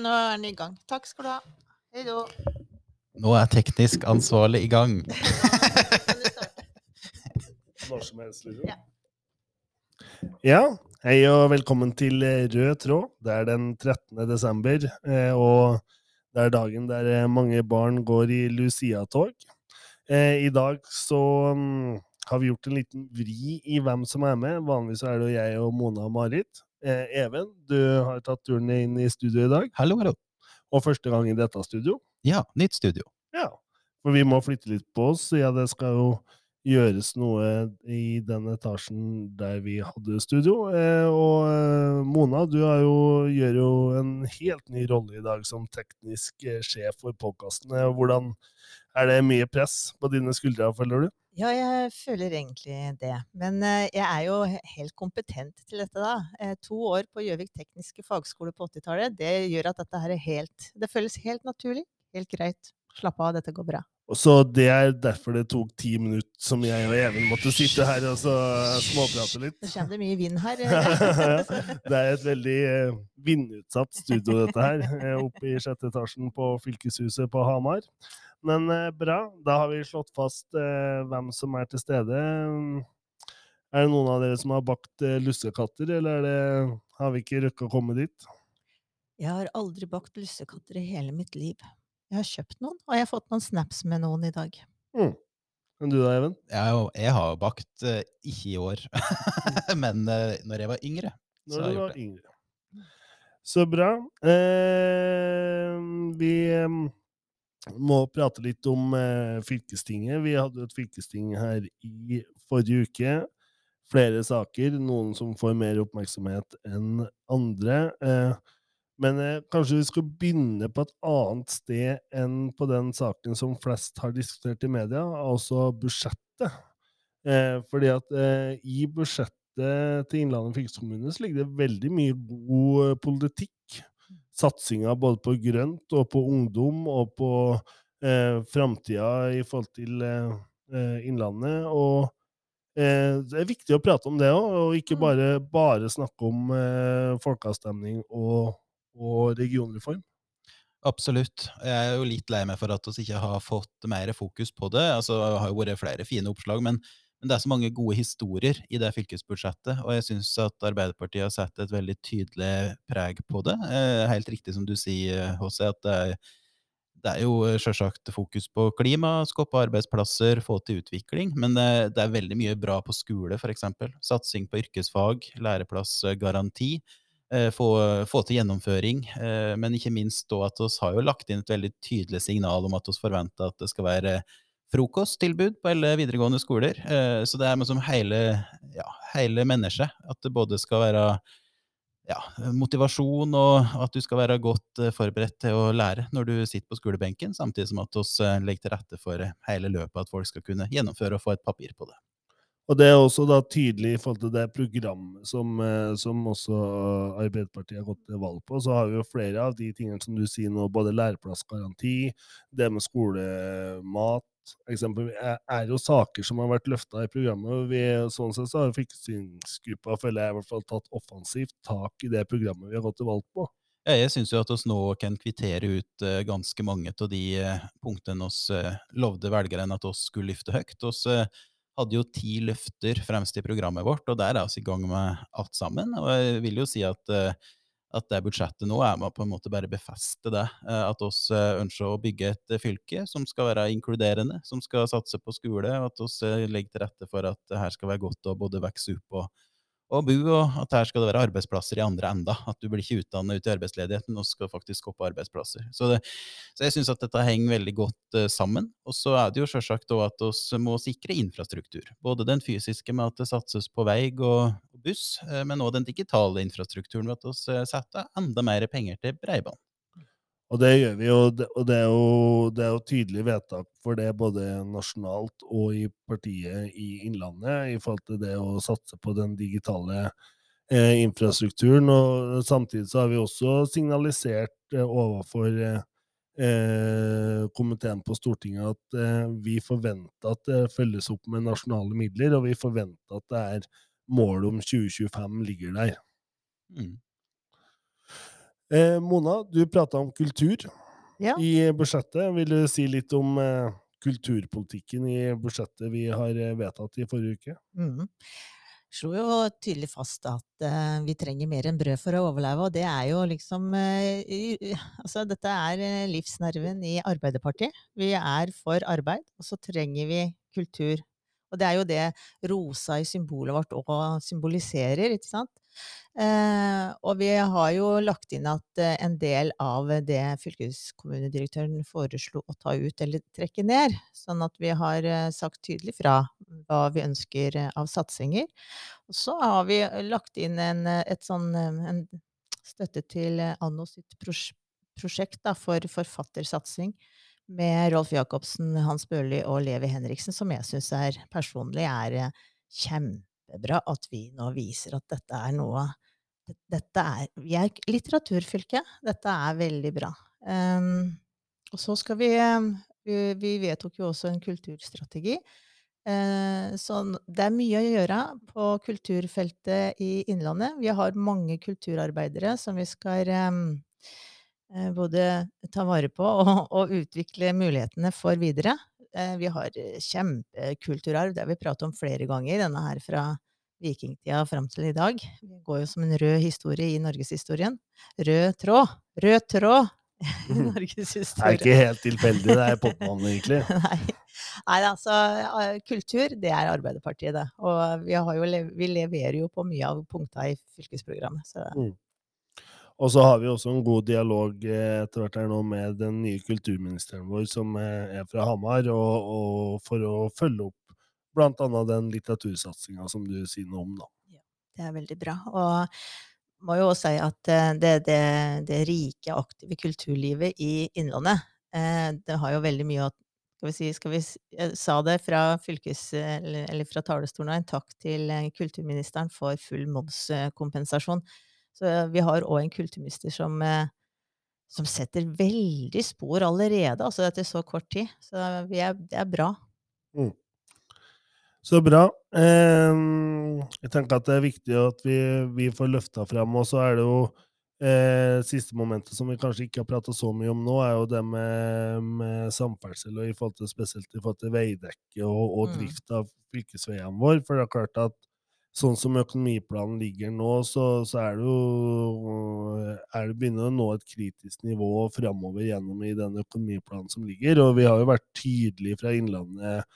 nå er den i gang. Takk skal du ha. Hei då. Nå er teknisk ansvarlig i gang. Når som helst, liksom. Ja. Ja, hei og velkommen til Rød tråd. Det er den 13. desember, eh, og det er dagen der eh, mange barn går i Lucia-tog. Eh, I dag så mm, har vi gjort en liten vri i hvem som er med. Vanligvis er det jo jeg og Mona og Marit. Eh, Even, du har tatt turen inn i studio i dag, Hallo, hallo. og første gang i dette studio. Ja, nytt studio. Ja, for vi må flytte litt på oss. Ja, det skal jo gjøres noe i den etasjen der vi hadde studio. Eh, og eh, Mona, du har jo, gjør jo en helt ny rolle i dag som teknisk sjef for podkastene. Hvordan er det mye press på dine skuldre, føler du? Ja, jeg føler egentlig det. Men eh, jeg er jo helt kompetent til dette, da. Eh, to år på Gjøvik tekniske fagskole på 80-tallet, det gjør at dette her er helt Det føles helt naturlig. Helt greit. Slapp av, dette går bra. Og så Det er derfor det tok ti minutter som jeg og Even måtte sitte her og så småprate litt. Nå kommer det mye vind her. det er et veldig eh, vindutsatt studio, dette her. eh, Oppe i sjette etasjen på fylkeshuset på Hamar. Men eh, bra. Da har vi slått fast eh, hvem som er til stede. Er det noen av dere som har bakt eh, lussekatter, eller er det, har vi ikke rukket å komme dit? Jeg har aldri bakt lussekatter i hele mitt liv. Jeg har kjøpt noen, og jeg har fått noen snaps med noen i dag. Men du da, Even? Jeg, har jeg har bakt ikke i år, men uh, når jeg var yngre. Så Når har du jeg gjort var yngre. Så bra. Eh, vi må prate litt om eh, fylkestinget. Vi hadde jo et fylkesting her i forrige uke. Flere saker, noen som får mer oppmerksomhet enn andre. Eh, men eh, kanskje vi skal begynne på et annet sted enn på den saken som flest har diskutert i media, altså budsjettet. Eh, fordi at eh, i budsjettet til Innlandet fylkeskommune så ligger det veldig mye god eh, politikk. Satsinga både på grønt og på ungdom og på eh, framtida i forhold til eh, eh, Innlandet. Og eh, det er viktig å prate om det òg, og ikke Mm. bare, bare snakke om eh, folkeavstemning og, og regionreform. Absolutt. Jeg er jo litt lei meg for at vi ikke har fått mer fokus på det. Altså, det har jo vært flere fine oppslag, men, men det er så mange gode historier i det fylkesbudsjettet, og jeg syns at Arbeiderpartiet har satt et veldig tydelig preg på det. Eh, helt riktig som du sier, HC, at det er, det er jo selvsagt fokus på klima, skape arbeidsplasser, få til utvikling, men det, det er veldig mye bra på skole, f.eks. Satsing på yrkesfag, læreplassgaranti eh, få, få til gjennomføring, eh, men ikke minst da at vi har jo lagt inn et veldig tydelig signal om at vi forventer at det skal være frokosttilbud på alle videregående skoler. Eh, Så det er liksom hele, ja, hele mennesket. At det både skal være ja, motivasjon, og at du skal være godt eh, forberedt til å lære når du sitter på skolebenken, samtidig som at vi eh, legger til rette for hele løpet, at folk skal kunne gjennomføre og få et papir på det. Og det er også da tydelig i forhold til det programmet som, som også Arbeiderpartiet har gått til valg på. Så har vi jo flere av de tingene som du sier nå, både læreplassgaranti, det med skolemat eksempel, er, er jo saker som har vært løfta i programmet. og vi, Sånn sett så har fylkestingsgruppa føler jeg i hvert fall tatt offensivt tak i det programmet vi har gått til valg på. Ja, Jeg syns jo at oss nå kan kvittere ut uh, ganske mange av de uh, punktene oss uh, lovde velgerne at oss skulle løfte høyt. Vi hadde jo ti løfter fremst i programmet vårt, og der er vi i gang med alt sammen. Og jeg vil jo si at, eh, at det budsjettet nå er med på en måte bare befeste det. eh, At vi ønsker å bygge et eh, fylke som skal være inkluderende, som skal satse på skole, og at vi legger til rette for at det her skal være godt å både vokse opp og og bo, og at her skal det være arbeidsplasser i andre enda. At du blir ikke utdannet ut i arbeidsledigheten, og skal faktisk skape arbeidsplasser. Så, det, så jeg syns at dette henger veldig godt uh, sammen. Og så er det jo selvsagt òg at vi må sikre infrastruktur. Både den fysiske med at det satses på vei og buss, eh, men òg den digitale infrastrukturen ved at vi setter enda mer penger til breibånd. Og det gjør vi, og det, og det, er, jo, det er jo tydelig vedtak for det både nasjonalt og i partiet i Innlandet i forhold til det å satse på den digitale eh, infrastrukturen. Og samtidig så har vi også signalisert eh, overfor eh, eh, komiteen på Stortinget at eh, vi forventer at det følges opp med nasjonale midler, og vi forventer at det er målet om 2025 ligger der. Mm. Eh, Mona, du prata om kultur Ja. i budsjettet. Vil du si litt om eh, kulturpolitikken i budsjettet vi har eh, vedtatt i forrige uke? Mm. Slo jo tydelig fast at eh, vi trenger mer enn brød for å overleve, og det er jo liksom eh, i- Altså, dette er eh, livsnerven i Arbeiderpartiet. Vi er for arbeid, og så trenger vi kultur. Og det er jo det rosa i symbolet vårt òg symboliserer, ikke sant? Eh, og vi har jo lagt inn at eh, en del av det fylkeskommunedirektøren foreslo å ta ut eller trekke ned, sånn at vi har eh, sagt tydelig fra hva vi ønsker av satsinger. Og så har vi lagt inn en, sånn, en støtte til Anno sitt prosjekt da, for forfattersatsing med Rolf Jacobsen, Hans Børli og Levi Henriksen, som jeg syns er personlig er eh, kjempebra at vi nå viser at dette er noe dette er, Vi er litteraturfylke. Dette er veldig bra. Um, og så skal vi um, vi, vi vedtok jo også en kulturstrategi. Uh, så det er mye å gjøre på kulturfeltet i Innlandet. Vi har mange kulturarbeidere som vi skal eh, både ta vare på og, og utvikle mulighetene for videre. Eh, vi har eh, kjempekulturarv, det har vi pratet om flere ganger. Denne her fra vikingtida fram til i dag. Det går jo som en rød historie i norgeshistorien. Rød tråd! Rød tråd! i Det er ikke helt tilfeldig, det er popnavnet, egentlig. Nei. Nei, altså kultur, det er Arbeiderpartiet, det. Og vi, har jo, vi leverer jo på mye av punkta i fylkesprogrammet. Så Og så har vi også en god dialog eh, etter hvert her nå med den nye kulturministeren vår, som eh, er fra Hamar, og, og for å følge opp annet den litteratursatsinga som du sier noe om, da. det er veldig bra. Og må jo også si at eh, det, det, det rike, aktive kulturlivet i Innlandet, det har jo veldig mye å skal vi si, skal vi, jeg sa det fra, fylkes, eller, fra talerstolen, en takk til kulturministeren for full momskompensasjon. Så eh, vi har òg en kulturminister som, eh, som setter veldig spor allerede, altså etter så kort tid. Så vi er, det er bra. Så bra. Ehm, jeg tenker at det er viktig at vi, vi får løfta frem, og så er det jo eh, siste momentet som vi kanskje ikke har prata så mye om nå, er jo det med, med samferdsel, og i forhold til, spesielt i forhold til veidekke og, og Mm. drift av fylkesveiene våre. For det er klart at sånn som økonomiplanen ligger nå, så, så er det jo er det begynner å nå et kritisk nivå framover gjennom i den økonomiplanen som ligger. Og vi har jo vært tydelige fra Innlandet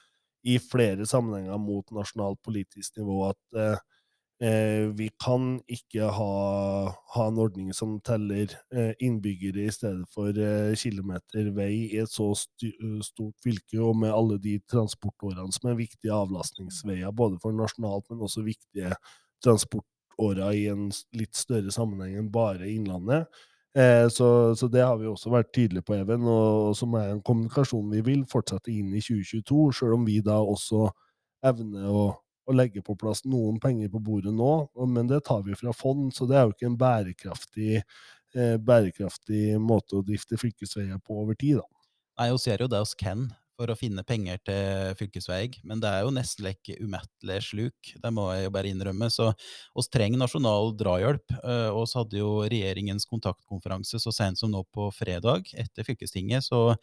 i flere sammenhenger mot nasjonalt politisk nivå at eh, eh, vi kan ikke ha, ha en ordning som teller eh, innbyggere i stedet for eh, kilometer vei i et så stort fylke, og med alle de transportårene som er viktige avlastningsveier, både for nasjonalt, men også viktige transportårer i en litt større sammenheng enn bare Innlandet. Eh, så, så det har vi også vært tydelige på, Even, og som er en kommunikasjon vi vil fortsette inn i 2022, selv om vi da også evner å, å legge på plass noen penger på bordet nå, men det tar vi fra fond, så det er jo ikke en bærekraftig, eh, bærekraftig måte å drifte fylkesveier på over tid. da. Nei, vi ser jo det hos Ken for å finne penger til fylkesveier, men det er jo nesten like umettelig sluk, det må jeg jo bare innrømme. Så oss trenger nasjonal drahjelp. eh, oss hadde jo regjeringens kontaktkonferanse så sent som nå på fredag, etter fylkestinget, så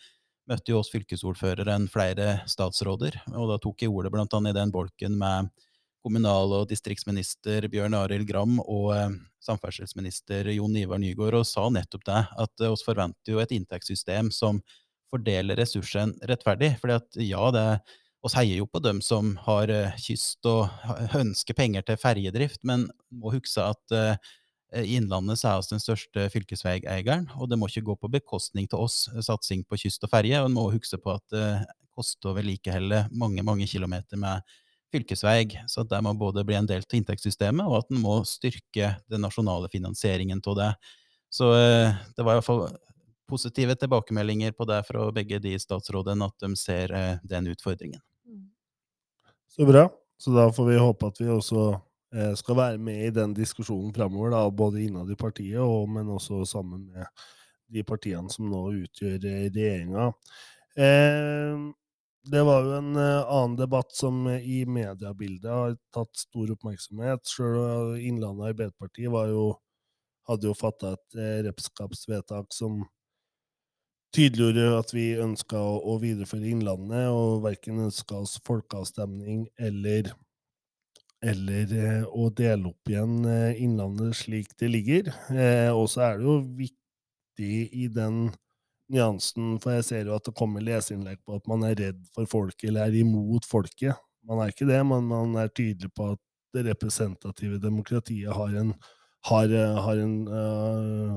møtte jo oss fylkesordføreren flere statsråder, og da tok jeg ordet blant annet i den bolken med kommunal- og distriktsminister Bjørn Arild Gram og eh, samferdselsminister Jon Ivar Nygård, og sa nettopp det, at eh, oss forventer jo et inntektssystem som fordeler ressursene rettferdig. fordi at ja, det oss heier jo på dem som har eh, kyst og ønsker penger til ferjedrift, men må huske at i Innlandet så er vi den største fylkesveieieren, og det må ikke gå på bekostning til oss, eh, satsing på kyst og ferje. Og en må huske på at det koster å vedlikeholde mange, mange kilometer med fylkesvei. Så at det må både bli en del av inntektssystemet, og at en må styrke den nasjonale finansieringen av det. Så eh, det var i hvert fall positive tilbakemeldinger på det fra begge de statsrådene, at de ser eh, den utfordringen. Så bra. Så da får vi håpe at vi også eh, skal være med i den diskusjonen framover, da, både innad i partiet, og, men også sammen med de partiene som nå utgjør eh, regjeringa. Eh, det var jo en eh, annen debatt som eh, i mediebildet har tatt stor oppmerksomhet. Selv Innlandet Arbeiderparti var hadde jo fatta et repskapsvedtak som tydeliggjorde at vi ønska å, å videreføre Innlandet, og verken ønska oss folkeavstemning eller eller eh, å dele opp igjen eh, Innlandet slik det ligger. Eh, og så er det jo viktig i den nyansen, for jeg ser jo at det kommer leseinnlegg på at man er redd for folket eller er imot folket. Man er ikke det, men man er tydelig på at det representative demokratiet har en, har, har en øh,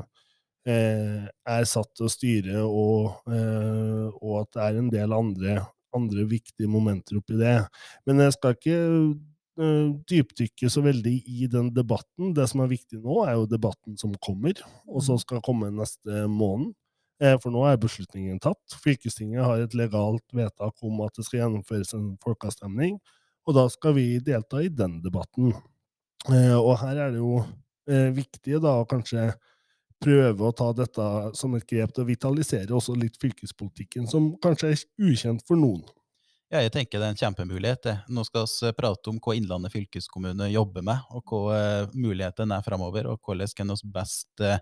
er satt til å styre, og, og, at det er en del andre, andre viktige momenter oppi det. Men jeg skal ikke dypdykke så veldig i den debatten. Det som er viktig nå, er jo debatten som kommer, og som mm. skal komme neste måned. Eh, for nå er beslutningen tatt. Fylkestinget har et legalt vedtak om at det skal gjennomføres en folkeavstemning, og da skal vi delta i den debatten. Eh, og her er det jo viktig da kanskje prøve å ta dette som et grep til å vitalisere også litt fylkespolitikken, som kanskje er ukjent for noen. Ja, jeg tenker det er en kjempemulighet. Nå skal vi prate om hva Innlandet fylkeskommune jobber med, og hva mulighetene muligheten er framover, og hvordan kan vi best uh,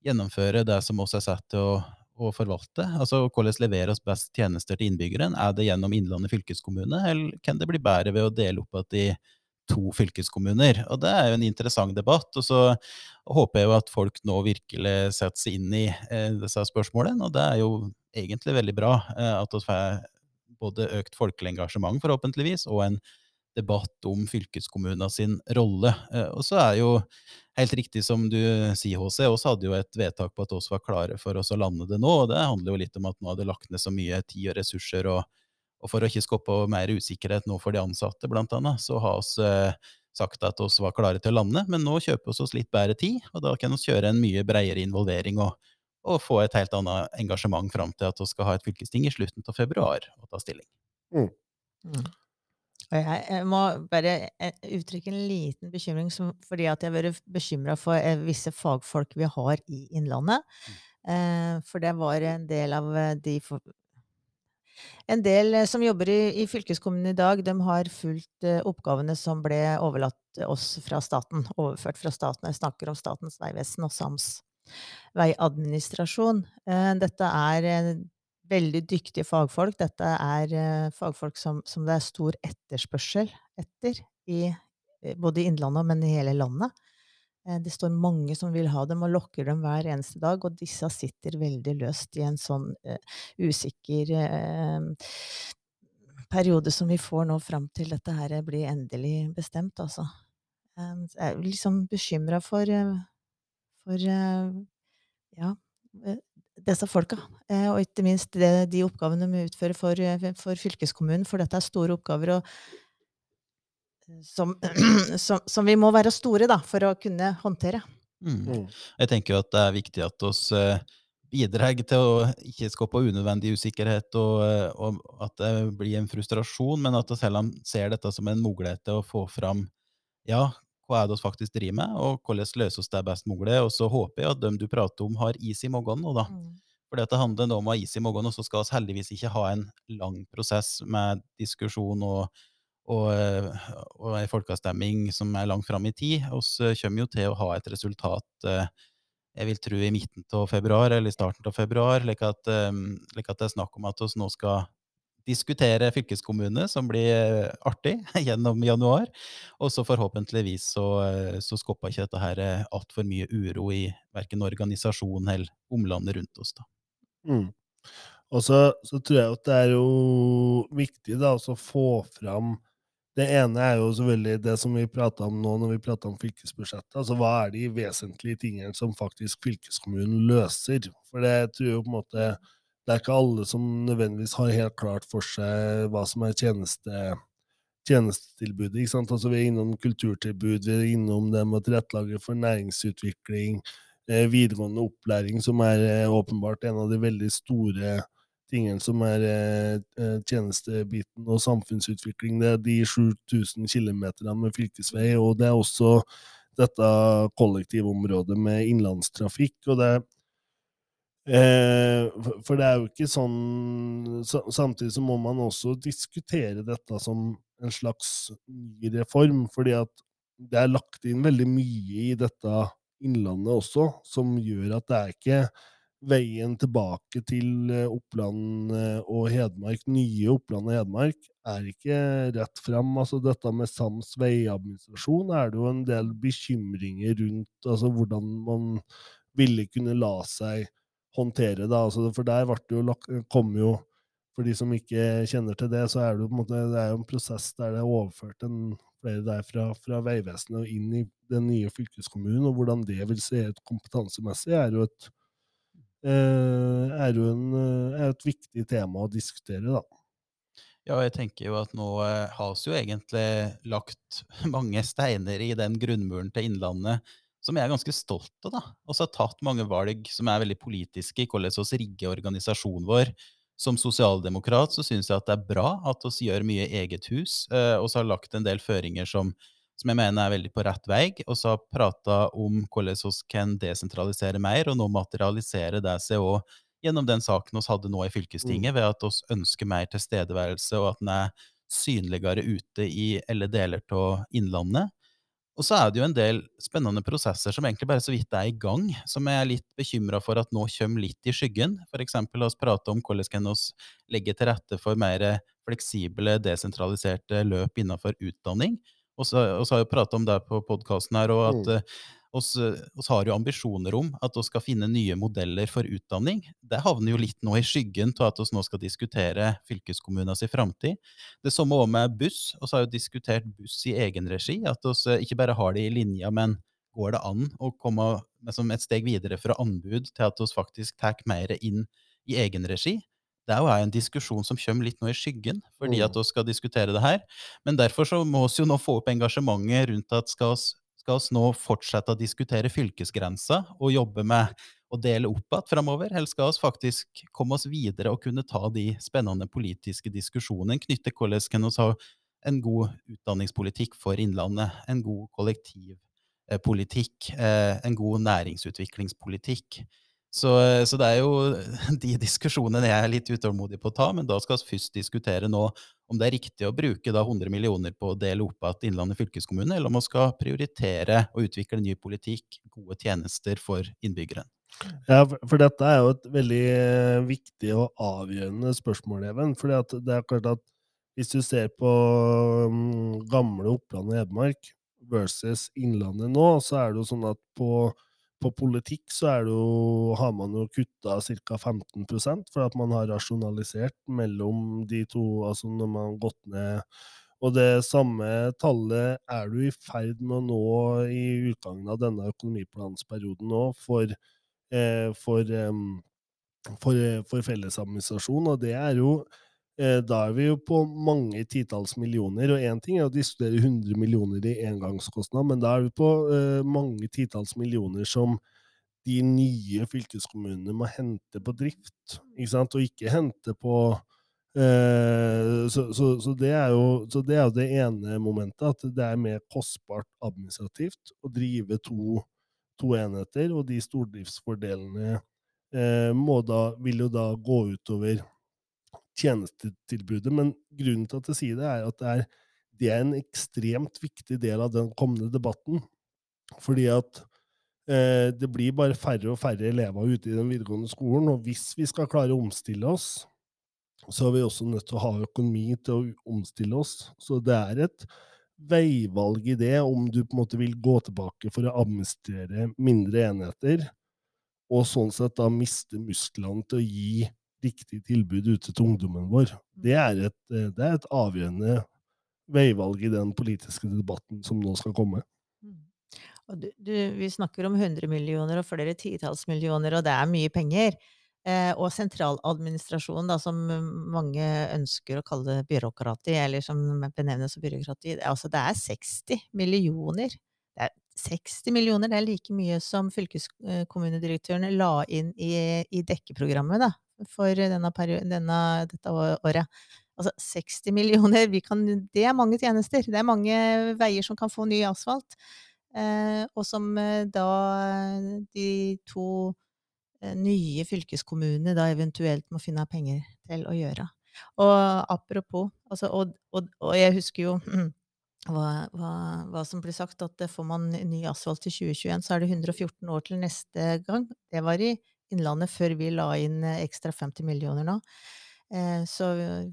gjennomføre det som vi er satt til å, å, forvalte. Altså hvordan leverer oss best tjenester til innbyggeren. Er det gjennom Innlandet fylkeskommune, eller kan det bli bedre ved å dele opp at de to fylkeskommuner? Og Det er jo en interessant debatt. og Så håper jeg jo at folk nå virkelig setter seg inn i eh, disse spørsmålene. Og det er jo egentlig veldig bra eh, at vi får både økt folkelig engasjement, forhåpentligvis, og en debatt om fylkeskommunene sin rolle. Eh, og så er jo helt riktig som du sier, HC, oss hadde jo et vedtak på at oss var klare for oss å lande det nå. og Det handler jo litt om at nå hadde lagt ned så mye tid og ressurser, og, og for å ikke skape mer usikkerhet nå for de ansatte, blant annet, så har oss eh, sagt at oss var klare til å lande. Men nå kjøper vi oss litt bedre tid, og da kan vi kjøre en mye bredere involvering. og og få et helt annet engasjement fram til at vi skal ha et fylkesting i slutten av februar og ta stilling. Mm. Mm. Jeg, jeg, må bare eh, uttrykke en liten bekymring som, fordi at jeg har vært bekymra for eh, visse fagfolk vi har i Innlandet. Mm. Eh, for det var en del av de for, En del som jobber i, i, fylkeskommunen i dag, de har fulgt eh, oppgavene som ble overlatt oss fra staten. Overført fra staten. Jeg snakker om Statens vegvesen og SAMS veiadministrasjon. Eh, dette er eh, veldig dyktige fagfolk. Dette er eh, fagfolk som, som det er stor etterspørsel etter, i, både i Innlandet, men i hele landet. Det står mange som vil ha dem, og lokker dem hver eneste dag. Og disse sitter veldig løst i en sånn uh, usikker uh, periode som vi får nå fram til dette her blir endelig bestemt, altså. Um, jeg er liksom bekymra for, uh, for ja, eh, disse folka. Eh, og ikke minst det, de oppgavene vi utfører for, eh, for, fylkeskommunen, for dette er store oppgaver og, som, som, som, vi må være store da, for å kunne håndtere. Mm. mm. Jeg tenker jo at det er viktig at oss bidrar til å ikke skape unødvendig usikkerhet, og, og, at det blir en frustrasjon, men at vi heller ser dette som en mulighet til å få fram ja, hva er det vi faktisk driver med, og hvordan løser vi det best mulig. Og så håper jeg at dem du prater om, har is i magen nå, da. Mm. For dette handler nå om å ha is i magen, og så skal vi heldigvis ikke ha en lang prosess med diskusjon og, og, og en folkeavstemning som er langt fram i tid. Vi kommer jo til å ha et resultat eh, jeg vil tro i midten av februar eller i starten av februar, slik at, eh, at, det er snakk om at vi nå skal diskutere fylkeskommune, som blir eh, artig, gjennom januar. Og så forhåpentligvis så, eh, så skopper ikke dette her eh, altfor mye uro i verken organisasjonen eller omlandet rundt oss. da. Mm. Og så, så, tror jeg at det er jo viktig da, å få fram Det ene er jo selvfølgelig det som vi prata om nå når vi prata om fylkesbudsjettet. altså Hva er de vesentlige tingene som faktisk fylkeskommunen løser? For det tror jeg på en måte det er ikke alle som nødvendigvis har helt klart for seg hva som er tjeneste, tjenestetilbudet. ikke sant? Altså, vi er innom kulturtilbud, vi er innom det med å tilrettelegge for næringsutvikling, eh, videregående opplæring, som er eh, åpenbart en av de veldig store tingene som er eh, eh tjenestebiten, og samfunnsutvikling. Det er de 7000 km med fylkesvei, og det er også dette kollektivområdet med innlandstrafikk. og det er Eh, for det er jo ikke sånn Samtidig så må man også diskutere dette som en slags ny reform, fordi at det er lagt inn veldig mye i dette Innlandet også, som gjør at det er ikke veien tilbake til eh, Oppland eh, og Hedmark, nye Oppland og Hedmark, er ikke rett frem. Altså dette med sams veiadministrasjon er det jo en del bekymringer rundt altså hvordan man ville kunne la seg håndtere det. Altså, for der ble jo, kom jo For de som ikke kjenner til det, så er det jo måte, det er jo en prosess der det er overført en flere der fra, fra Vegvesenet og inn i den nye fylkeskommunen, og hvordan det vil se ut kompetansemessig, er jo et Eh, er jo en, eh, er et viktig tema å diskutere, da. Ja, jeg tenker jo at nå eh, har vi jo egentlig lagt mange steiner i den grunnmuren til Innlandet som jeg er ganske stolt av. da. Vi har tatt mange valg som er veldig politiske i hvordan vi rigger organisasjonen vår. Som sosialdemokrat så syns jeg at det er bra at vi gjør mye eget hus, og så har lagt en del føringer som som jeg mener er veldig på rett vei, og så har prata om hvordan vi kan desentralisere mer, og nå materialisere det seg òg gjennom den saken vi hadde nå i fylkestinget, mm. ved at vi ønsker mer tilstedeværelse, og at den er synligere ute i alle deler av Innlandet. Og så er det jo en del spennende prosesser som egentlig bare så vidt er i gang, som jeg er litt bekymra for at nå kommer litt i skyggen. Eksempel la oss prate om hvordan kan vi legge til rette for mer fleksible, desentraliserte løp innenfor utdanning. Og så har vi prata om det på podkasten her, og at mm. Oss, oss, har jo ambisjoner om at vi skal finne nye modeller for utdanning. Det havner jo litt nå i skyggen av at vi nå skal diskutere fylkeskommunenes framtid. Det samme òg med buss. Vi har jo diskutert buss i egenregi. At vi ikke bare har det i linja, men går det an å komme et steg videre fra anbud til at vi faktisk tar mer inn i egenregi? det er jo en diskusjon som kommer litt nå i skyggen, fordi at vi skal diskutere det her. Men derfor så må vi jo nå få opp engasjementet rundt at skal vi skal oss nå fortsette å diskutere fylkesgrenser og jobbe med å dele opp igjen framover, eller skal vi faktisk komme oss videre og kunne ta de spennende politiske diskusjonene knyttet hvordan kan ha en god utdanningspolitikk for Innlandet, en god kollektivpolitikk, eh, en god næringsutviklingspolitikk. Så, så, det er jo de diskusjonene jeg er litt utålmodig på å ta, men da skal vi først diskutere nå om det er riktig å bruke da 100 millioner på å dele opp igjen Innlandet fylkeskommune, eller om man skal prioritere å utvikle ny politikk, gode tjenester for innbyggeren. Ja, for dette er jo et veldig eh, viktig og avgjørende spørsmål, Even. For det er klart at hvis du ser på um, gamle Oppland og Hedmark versus Innlandet nå, så er det jo sånn at på på politikk så jo, har man jo kutta ca. 15% for at man har rasjonalisert mellom de to, altså når man har gått ned Og det samme tallet er du i ferd med å nå i utgangen av denne økonomiplansperioden nå for, eh, for, eh, for, for fellesadministrasjon, og det er jo Eh, da er vi jo på mange titalls millioner. Og én ting er å diskutere 100 millioner i engangskostnad, men da er vi på uh, mange titalls millioner som de nye fylkeskommunene må hente på drift, ikke sant? og ikke hente på uh, så, så, så, det jo, så, det er jo, det ene momentet, at det er mer kostbart administrativt å drive to, to enheter, og de stordriftsfordelene uh, da, vil jo da gå utover tjenestetilbudet. Men grunnen til at jeg sier det, er at det er, det er en ekstremt viktig del av den kommende debatten. Fordi at eh, det blir bare færre og færre elever ute i den videregående skolen. Og hvis vi skal klare å omstille oss, så er vi også nødt til å ha økonomi til å omstille oss. Så det er et veivalg i det, om du på en måte vil gå tilbake for å administrere mindre enheter, og sånn sett da miste musklene til å gi riktig tilbud ute til ungdommen vår. Det er, et, eh, det er et avgjørende veivalg i den politiske debatten som nå skal komme. Mm. Du, du, vi snakker om 100 millioner og flere titalls millioner, og det er mye penger. Eh, og sentraladministrasjonen, da, som mange ønsker å kalle byråkrati, eller som benevnes som byråkrati, altså det er 60 millioner. Det er 60 millioner, det er like mye som fylkeskommunedirektøren la inn i, i dekkeprogrammet da, for denne denne, dette året. Altså 60 millioner, kan, det er mange tjenester. Det er mange veier som kan få ny asfalt. Eh, og som eh, da de to eh, nye fylkeskommunene da eventuelt må finne penger til å gjøre. Og apropos altså, og, og, og, jeg husker jo hva, hva, hva som blir sagt, at får man ny asfalt til 2021, så er det 114 år til neste gang. Det var i Innlandet før vi la inn ekstra 50 millioner nå. Så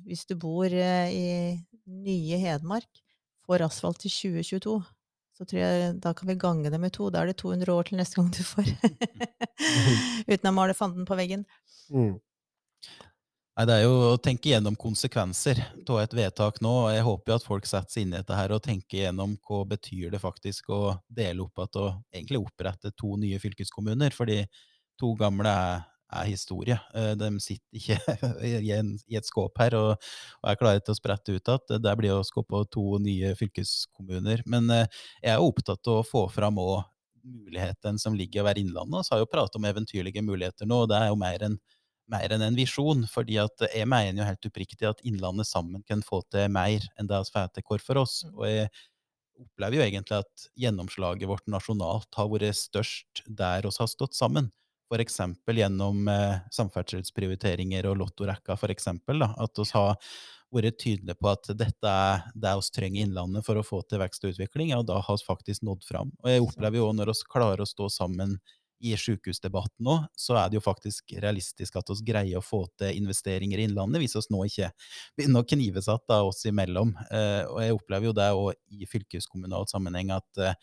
hvis du bor i nye Hedmark, får asfalt til 2022, så tror jeg da kan vi gange det med to. Da er det 200 år til neste gang du får. Uten å male fanden på veggen. Mm. Nei, Det er jo å tenke gjennom konsekvenser av et vedtak nå. og Jeg håper jo at folk setter seg inn i dette her og tenker gjennom hva betyr det faktisk å dele opp at og egentlig opprette to nye fylkeskommuner. Fordi to gamle er, er historie. Eh, De sitter ikke i, en, i et skåp her og, og er klare til å sprette ut igjen. Det blir å skape to nye fylkeskommuner. Men eh, jeg er opptatt av å få fram òg muligheten som ligger i å være Innlandet. Vi har jo pratet om eventyrlige muligheter nå, og det er jo mer enn mer enn en visjon. fordi jeg mener jo helt oppriktig at Innlandet sammen kan få til mer enn det vi får til hver for oss. Og jeg opplever jo egentlig at gjennomslaget vårt nasjonalt har vært størst der vi har stått sammen. F.eks. gjennom eh, samferdselsprioriteringer og lottorekka, eksempel, At vi har vært tydelige på at dette er det vi trenger i Innlandet for å få til vekst og utvikling, og da har vi faktisk nådd fram. Og jeg opplever jo når vi klarer å stå sammen i sykehusdebatten nå, så er det jo faktisk realistisk at vi greier å få til investeringer i Innlandet, hvis vi nå ikke begynner å knive seg da, oss imellom. Eh, og jeg opplever jo det òg i fylkeskommunal sammenheng, at, eh,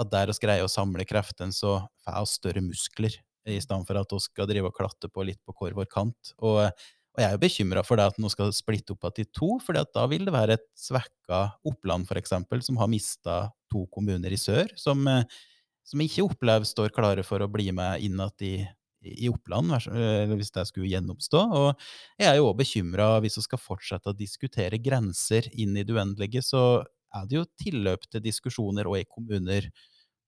at der vi greier å samle kreftene, så får vi større muskler, i stedet for at vi skal drive og klatte på litt på hver vår kant. Og, og jeg er jo bekymra for det at nå skal splitte opp igjen i to, for da vil det være et svekka Oppland, f.eks., som har mista to kommuner i sør. som som ikke opplever står klare for å bli med inn i, i Oppland, hvis det skulle gjenoppstå. Og jeg er jo òg bekymra hvis vi skal fortsette å diskutere grenser inn i det uendelige, så er det jo tilløp til diskusjoner òg i kommuner,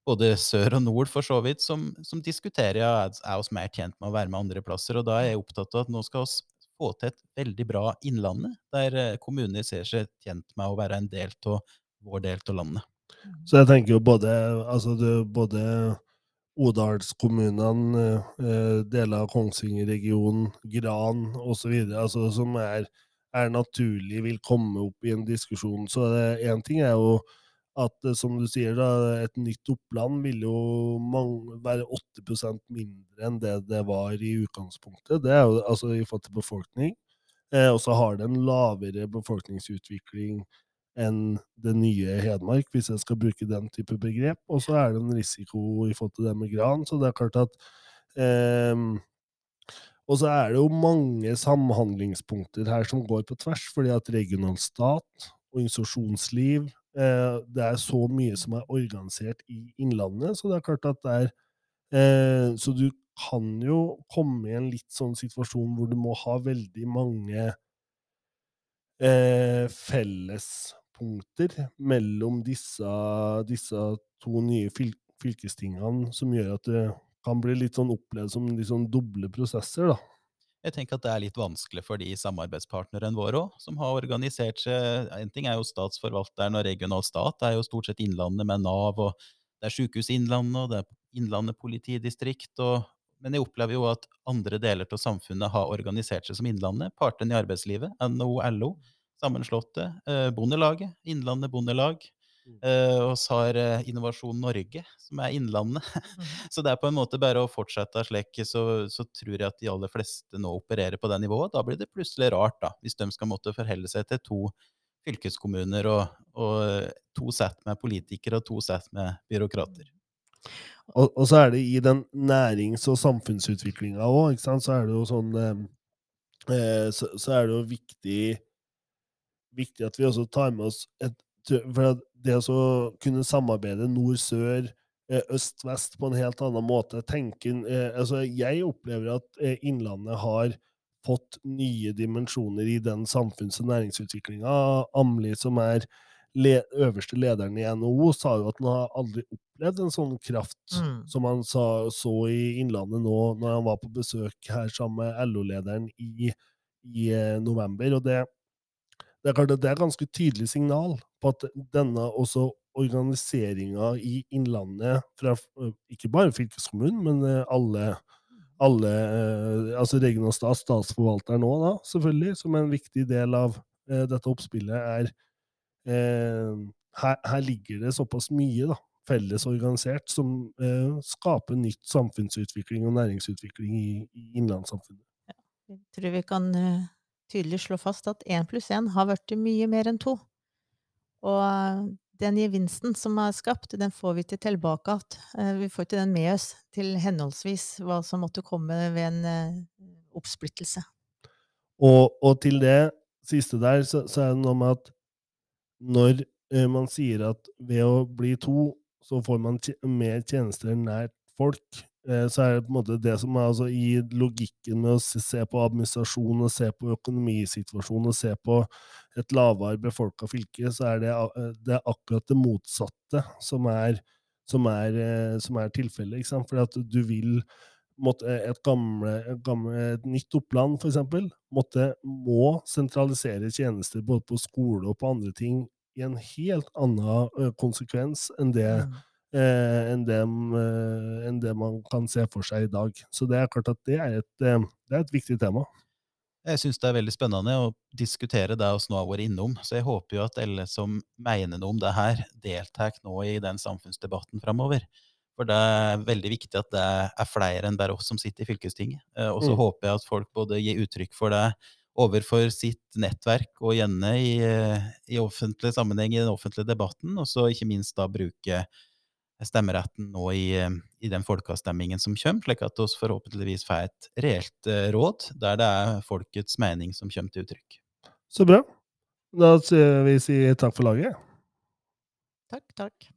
både sør og nord for så vidt, som, som diskuterer ja, er oss mer tjent med å være med andre plasser. Og da er jeg opptatt av at nå skal vi få til et veldig bra Innlandet, der eh, kommuner ser seg tjent med å være en del av vår del av landet. Så jeg tenker jo både, altså det, både Odalskommunene, eh, deler av Kongsvinger-regionen, Gran osv., altså som er, er, naturlig vil komme opp i en diskusjon. Så én ting er jo at, eh, som du sier, da, et nytt Oppland vil jo mange, være 80% mindre enn det det var i utgangspunktet. Det er jo altså i forhold til befolkning. Eh, og så har det en lavere befolkningsutvikling enn det nye Hedmark, hvis jeg skal bruke den type begrep. Og så er det en risiko i forhold til det med gran. Så det er klart at eh, Og så er det jo mange samhandlingspunkter her som går på tvers, fordi at regional stat, organisasjonsliv eh, Det er så mye som er organisert i Innlandet, så det er klart at det er eh, Så du kan jo komme i en litt sånn situasjon hvor du må ha veldig mange eh, felles mellom disse, disse to nye fyl fylkestingene som gjør at det kan bli litt sånn opplevd som litt sånn doble prosesser, da. Jeg tenker at det er litt vanskelig for de samarbeidspartnerne våre òg, som har organisert seg En ting er jo statsforvalteren og regional stat, det er jo stort sett Innlandet med Nav, og det er Sykehuset Innlandet, og det er Innlandet politidistrikt, og, men jeg opplever jo at andre deler av samfunnet har organisert seg som Innlandet. Partene i arbeidslivet, NHO, LO, sammenslåtte. Eh, Bondelaget, Innlandet Bondelag. Uh, og så har uh, Innovasjon Norge, som er Innlandet. Mm. så det er på en måte bare å fortsette slik, så, så, tror jeg at de aller fleste nå opererer på det nivået. Da blir det plutselig rart, da, hvis de skal måtte forholde seg til to fylkeskommuner og, og to sett med politikere og to sett med byråkrater. Og, og, så er det i den nærings- og samfunnsutviklinga òg, så er det jo sånn eh, så, så er det jo viktig viktig at vi også tar med oss et For det å kunne samarbeide nord-sør, øst-vest på en helt annen måte tenker, eh, altså Jeg opplever at Innlandet har fått nye dimensjoner i den samfunns- og næringsutviklinga. Amli, som er le øverste lederen i NHO, sa jo at han har aldri opplevd en sånn kraft mm. som han sa, så i Innlandet nå, når han var på besøk her sammen med LO-lederen i, i november. og det det er det er et ganske tydelig signal på at denne også organiseringa i Innlandet, fra ikke bare fylkeskommunen, men alle, alle altså regional stat, statsforvalteren òg, selvfølgelig, som er en viktig del av dette oppspillet, er eh, her, her ligger det såpass mye, da, felles organisert, som eh, skaper nytt samfunnsutvikling og næringsutvikling i, i innlandssamfunnet. Jeg tror vi kan tydelig slå fast at én pluss én har blitt mye mer enn to. Og den gevinsten som er skapt, den får vi ikke tilbake igjen. Eh, Vi får ikke den med oss til henholdsvis hva som måtte komme ved en eh, oppsplittelse. Og, og til det siste der, så, så er det noe med at når eh, man sier at ved å bli to, så får man mer tjenester nært folk, så er det på en måte det som er altså i logikken med å se, på administrasjon og se på økonomisituasjonen og se på et lavere befolka fylke, så er det, eh, det er akkurat det motsatte som er, som er, eh, er tilfellet. ikke at du vil måtte et, gamle, et, gamle, et nytt Oppland, eksempel, måtte, må sentralisere tjenester både på skole og på andre ting i en helt annen konsekvens enn det, Mm. Eh, enn, det, eh, enn det man kan se for seg i dag. Så det er klart at det er et, eh, det er et viktig tema. Jeg syns det er veldig spennende å diskutere det vi nå har vært innom, så jeg håper jo at alle som mener noe om det her, deltar nå i den samfunnsdebatten framover. For det er veldig viktig at det er flere enn bare oss som sitter i fylkestinget. Eh, Og så Mm. håper jeg at folk både gir uttrykk for det overfor sitt nettverk, og gjerne i, eh, i offentlig sammenheng i den offentlige debatten, og så ikke minst da bruke stemmeretten nå i, eh, i den folkeavstemmingen som kommer, slik at vi forhåpentligvis får et reelt eh, råd der det er folkets mening som kommer til uttrykk. Så bra. Da sier vi si takk for laget. Takk, takk.